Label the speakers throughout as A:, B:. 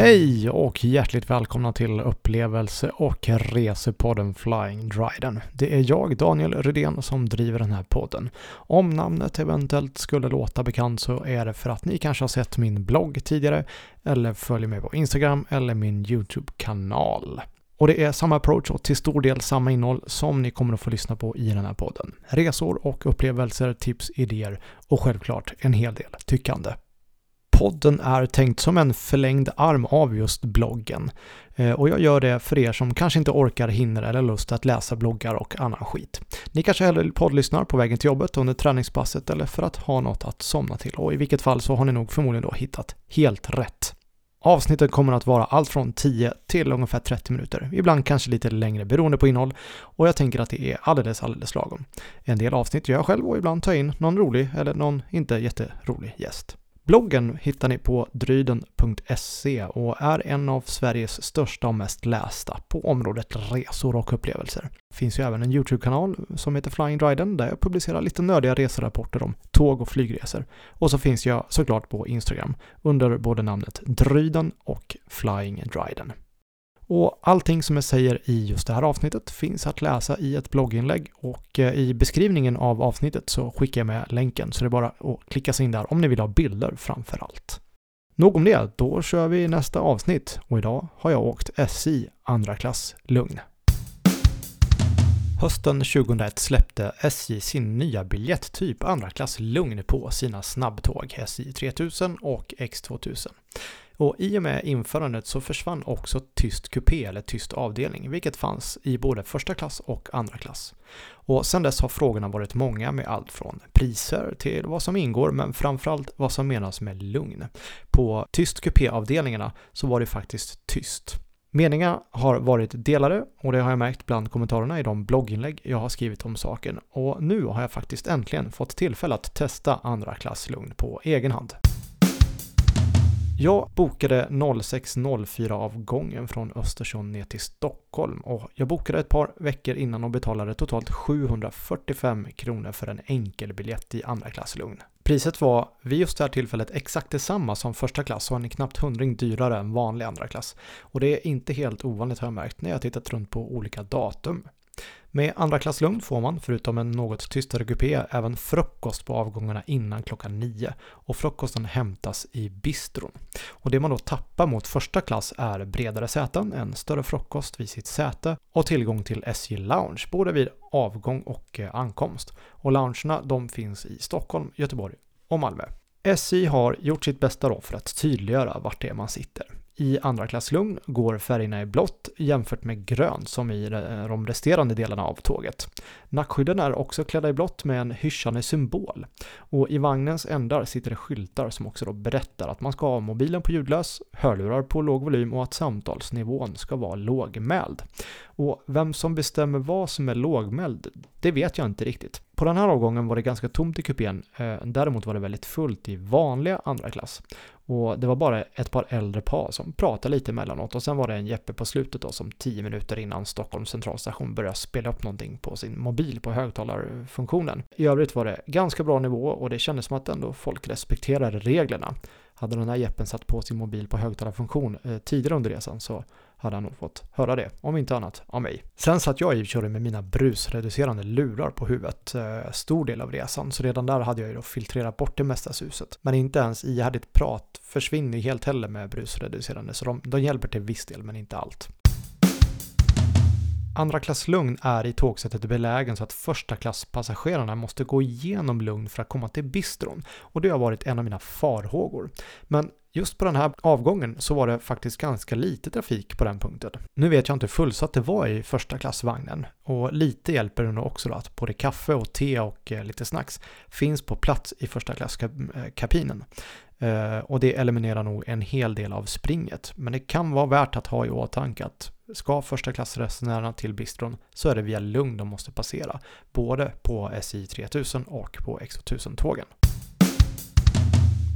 A: Hej och hjärtligt välkomna till upplevelse och resepodden Flying Dryden. Det är jag, Daniel Rydén, som driver den här podden. Om namnet eventuellt skulle låta bekant så är det för att ni kanske har sett min blogg tidigare eller följer mig på Instagram eller min YouTube-kanal. Och det är samma approach och till stor del samma innehåll som ni kommer att få lyssna på i den här podden. Resor och upplevelser, tips, idéer och självklart en hel del tyckande podden är tänkt som en förlängd arm av just bloggen. Eh, och jag gör det för er som kanske inte orkar, hinner eller lust att läsa bloggar och annan skit. Ni kanske hellre poddlyssnar på vägen till jobbet under träningspasset eller för att ha något att somna till. Och i vilket fall så har ni nog förmodligen då hittat helt rätt. Avsnitten kommer att vara allt från 10 till ungefär 30 minuter, ibland kanske lite längre beroende på innehåll och jag tänker att det är alldeles, alldeles lagom. En del avsnitt gör jag själv och ibland tar jag in någon rolig eller någon inte jätterolig gäst. Bloggen hittar ni på dryden.se och är en av Sveriges största och mest lästa på området resor och upplevelser. Det finns ju även en YouTube-kanal som heter Flying Dryden där jag publicerar lite nördiga reserapporter om tåg och flygresor. Och så finns jag såklart på Instagram under både namnet Dryden och Flying Dryden. Och allting som jag säger i just det här avsnittet finns att läsa i ett blogginlägg och eh, i beskrivningen av avsnittet så skickar jag med länken så det är bara att klicka sig in där om ni vill ha bilder framför allt. Nog om det, då kör vi nästa avsnitt och idag har jag åkt SI andra klass Lugn. Hösten 2001 släppte SJ sin nya biljetttyp andra klass Lugn på sina snabbtåg SJ 3000 och X2000. Och i och med införandet så försvann också tyst kupé eller tyst avdelning, vilket fanns i både första klass och andra klass. Och sedan dess har frågorna varit många med allt från priser till vad som ingår, men framförallt vad som menas med lugn. På tyst kupé-avdelningarna så var det faktiskt tyst. Meningarna har varit delade och det har jag märkt bland kommentarerna i de blogginlägg jag har skrivit om saken och nu har jag faktiskt äntligen fått tillfälle att testa andra klass lugn på egen hand. Jag bokade 06.04 avgången från Östersund ner till Stockholm och jag bokade ett par veckor innan och betalade totalt 745 kronor för en enkelbiljett i andra klass lugn. Priset var vid just det här tillfället exakt detsamma som första klass och en knappt hundring dyrare än vanlig andra klass. Och det är inte helt ovanligt har jag märkt när jag tittat runt på olika datum. Med andra klass lugn får man, förutom en något tystare kupé, även frukost på avgångarna innan klockan nio. Och frukosten hämtas i bistron. Och det man då tappar mot första klass är bredare säten, en större frukost vid sitt säte och tillgång till SJ Lounge, både vid avgång och eh, ankomst. Och loungerna de finns i Stockholm, Göteborg och Malmö. SJ har gjort sitt bästa då för att tydliggöra vart det är man sitter. I andra klass lugn går färgerna i blått jämfört med grönt som i de resterande delarna av tåget. Nackskydden är också klädda i blått med en hyschande symbol. Och i vagnens ändar sitter det skyltar som också då berättar att man ska ha mobilen på ljudlös, hörlurar på låg volym och att samtalsnivån ska vara lågmäld. Och vem som bestämmer vad som är lågmäld, det vet jag inte riktigt. På den här avgången var det ganska tomt i kupén, eh, däremot var det väldigt fullt i vanliga andra klass. Och det var bara ett par äldre par som pratade lite emellanåt och sen var det en Jeppe på slutet då som tio minuter innan Stockholms centralstation började spela upp någonting på sin mobil på högtalarfunktionen. I övrigt var det ganska bra nivå och det kändes som att ändå folk respekterade reglerna. Hade den här Jeppen satt på sin mobil på högtalarfunktion eh, tidigare under resan så hade han nog fått höra det, om inte annat av mig. Sen satt jag i körde med mina brusreducerande lurar på huvudet eh, stor del av resan, så redan där hade jag ju då filtrerat bort det mesta suset. Men inte ens ihärdigt prat försvinner helt heller med brusreducerande, så de, de hjälper till viss del, men inte allt. Andra klass lugn är i tågsättet belägen så att första klasspassagerarna måste gå igenom lugn för att komma till bistron. Och det har varit en av mina farhågor. Men Just på den här avgången så var det faktiskt ganska lite trafik på den punkten. Nu vet jag inte hur fullsatt det var i första klassvagnen och lite hjälper det nog också då att både kaffe och te och eh, lite snacks finns på plats i första klasskabinen. Eh, eh, och det eliminerar nog en hel del av springet. Men det kan vara värt att ha i åtanke att ska första klassresenärerna till bistron så är det via Lugn de måste passera. Både på SI 3000 och på X2000-tågen.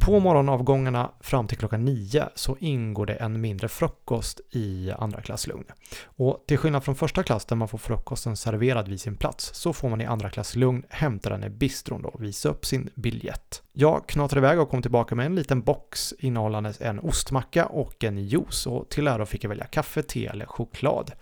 A: På morgonavgångarna fram till klockan 9 så ingår det en mindre frukost i andra klass lugn. Och till skillnad från första klass där man får frukosten serverad vid sin plats så får man i andra klass lugn hämta den i bistron då och visa upp sin biljett. Jag knatade iväg och kom tillbaka med en liten box innehållandes en ostmacka och en juice och till ära fick jag välja kaffe, te eller choklad.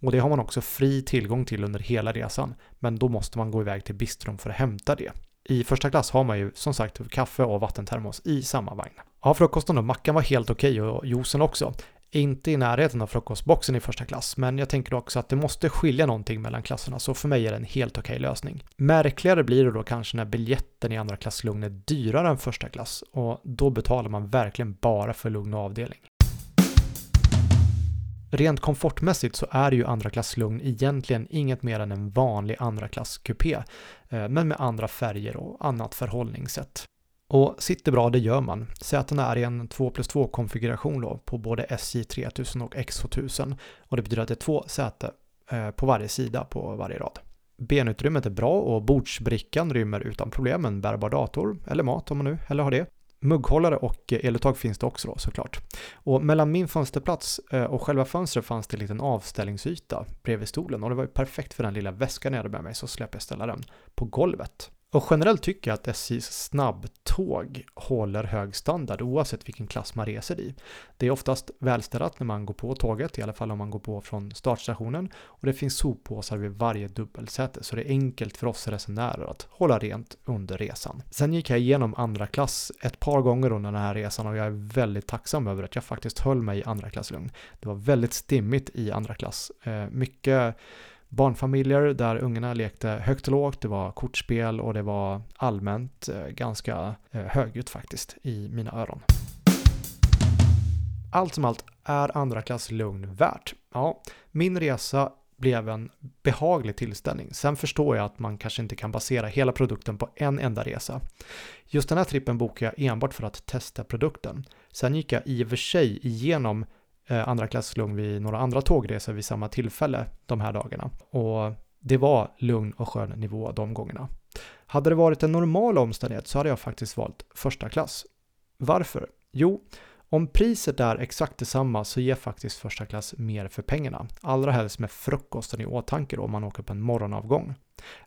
A: Och det har man också fri tillgång till under hela resan, men då måste man gå iväg till bistron för att hämta det. I första klass har man ju som sagt kaffe och vattentermos i samma vagn. Ja, frukosten och mackan var helt okej okay och juicen också. Inte i närheten av frukostboxen i första klass, men jag tänker också att det måste skilja någonting mellan klasserna, så för mig är det en helt okej okay lösning. Märkligare blir det då kanske när biljetten i andra klass lugn är dyrare än första klass och då betalar man verkligen bara för lugn och avdelning. Rent komfortmässigt så är ju andra klass lugn egentligen inget mer än en vanlig andra klass kupé, eh, men med andra färger och annat förhållningssätt. Och sitter bra, det gör man. Sätena är i en 2 plus 2 konfiguration då på både SJ 3000 och X2000 och det betyder att det är två säten eh, på varje sida på varje rad. Benutrymmet är bra och bordsbrickan rymmer utan problem en bärbar dator eller mat om man nu eller har det. Mugghållare och eluttag finns det också då såklart. Och mellan min fönsterplats eh, och själva fönstret fanns det en liten avställningsyta bredvid stolen och det var ju perfekt för den lilla väskan jag hade med mig så släpper jag ställa den på golvet. Och generellt tycker jag att SJs snabbtåg håller hög standard oavsett vilken klass man reser i. Det är oftast välstädat när man går på tåget, i alla fall om man går på från startstationen. Och det finns soppåsar vid varje dubbelsäte så det är enkelt för oss resenärer att hålla rent under resan. Sen gick jag igenom andra klass ett par gånger under den här resan och jag är väldigt tacksam över att jag faktiskt höll mig i andra klass lugn. Det var väldigt stimmigt i andra klass. Eh, mycket barnfamiljer där ungarna lekte högt och lågt, det var kortspel och det var allmänt eh, ganska eh, högljutt faktiskt i mina öron. Allt som allt är andra klass lugn värt. Ja, min resa blev en behaglig tillställning. Sen förstår jag att man kanske inte kan basera hela produkten på en enda resa. Just den här trippen bokade jag enbart för att testa produkten. Sen gick jag i och för sig igenom Eh, andra klass lugn vid några andra tågresor vid samma tillfälle de här dagarna. Och det var lugn och skön nivå de gångerna. Hade det varit en normal omständighet så hade jag faktiskt valt första klass. Varför? Jo, om priset är exakt detsamma så ger faktiskt första klass mer för pengarna. Allra helst med frukosten i åtanke då om man åker på en morgonavgång.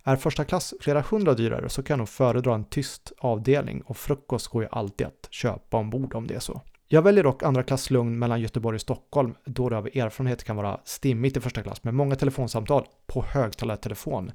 A: Är första klass flera hundra dyrare så kan jag nog föredra en tyst avdelning och frukost går ju alltid att köpa ombord om det är så. Jag väljer dock andra klass lugn mellan Göteborg och Stockholm då det av erfarenhet kan vara stimmigt i första klass med många telefonsamtal på högtalartelefon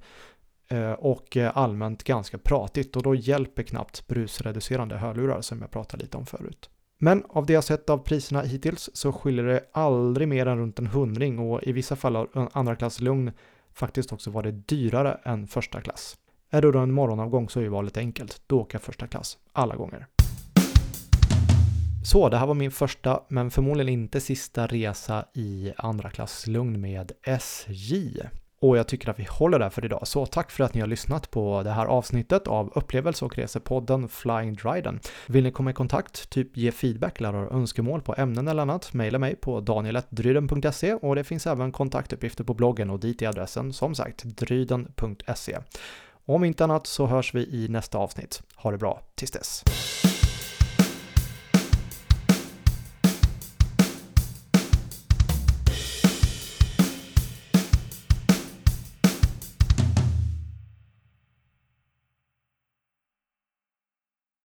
A: eh, och eh, allmänt ganska pratigt och då hjälper knappt brusreducerande hörlurar som jag pratade lite om förut. Men av det jag sett av priserna hittills så skiljer det aldrig mer än runt en hundring och i vissa fall har andra klass lugn faktiskt också varit dyrare än första klass. Är det då en morgonavgång så är ju valet enkelt. Då åker jag första klass alla gånger. Så, det här var min första, men förmodligen inte sista resa i andra klass lugn med SJ. Och jag tycker att vi håller där för idag. Så tack för att ni har lyssnat på det här avsnittet av upplevelse och resepodden Flying Dryden. Vill ni komma i kontakt, typ ge feedback eller ha önskemål på ämnen eller annat, mejla mig på danieletdryden.se och det finns även kontaktuppgifter på bloggen och dit är adressen som sagt dryden.se. Om inte annat så hörs vi i nästa avsnitt. Ha det bra tills dess.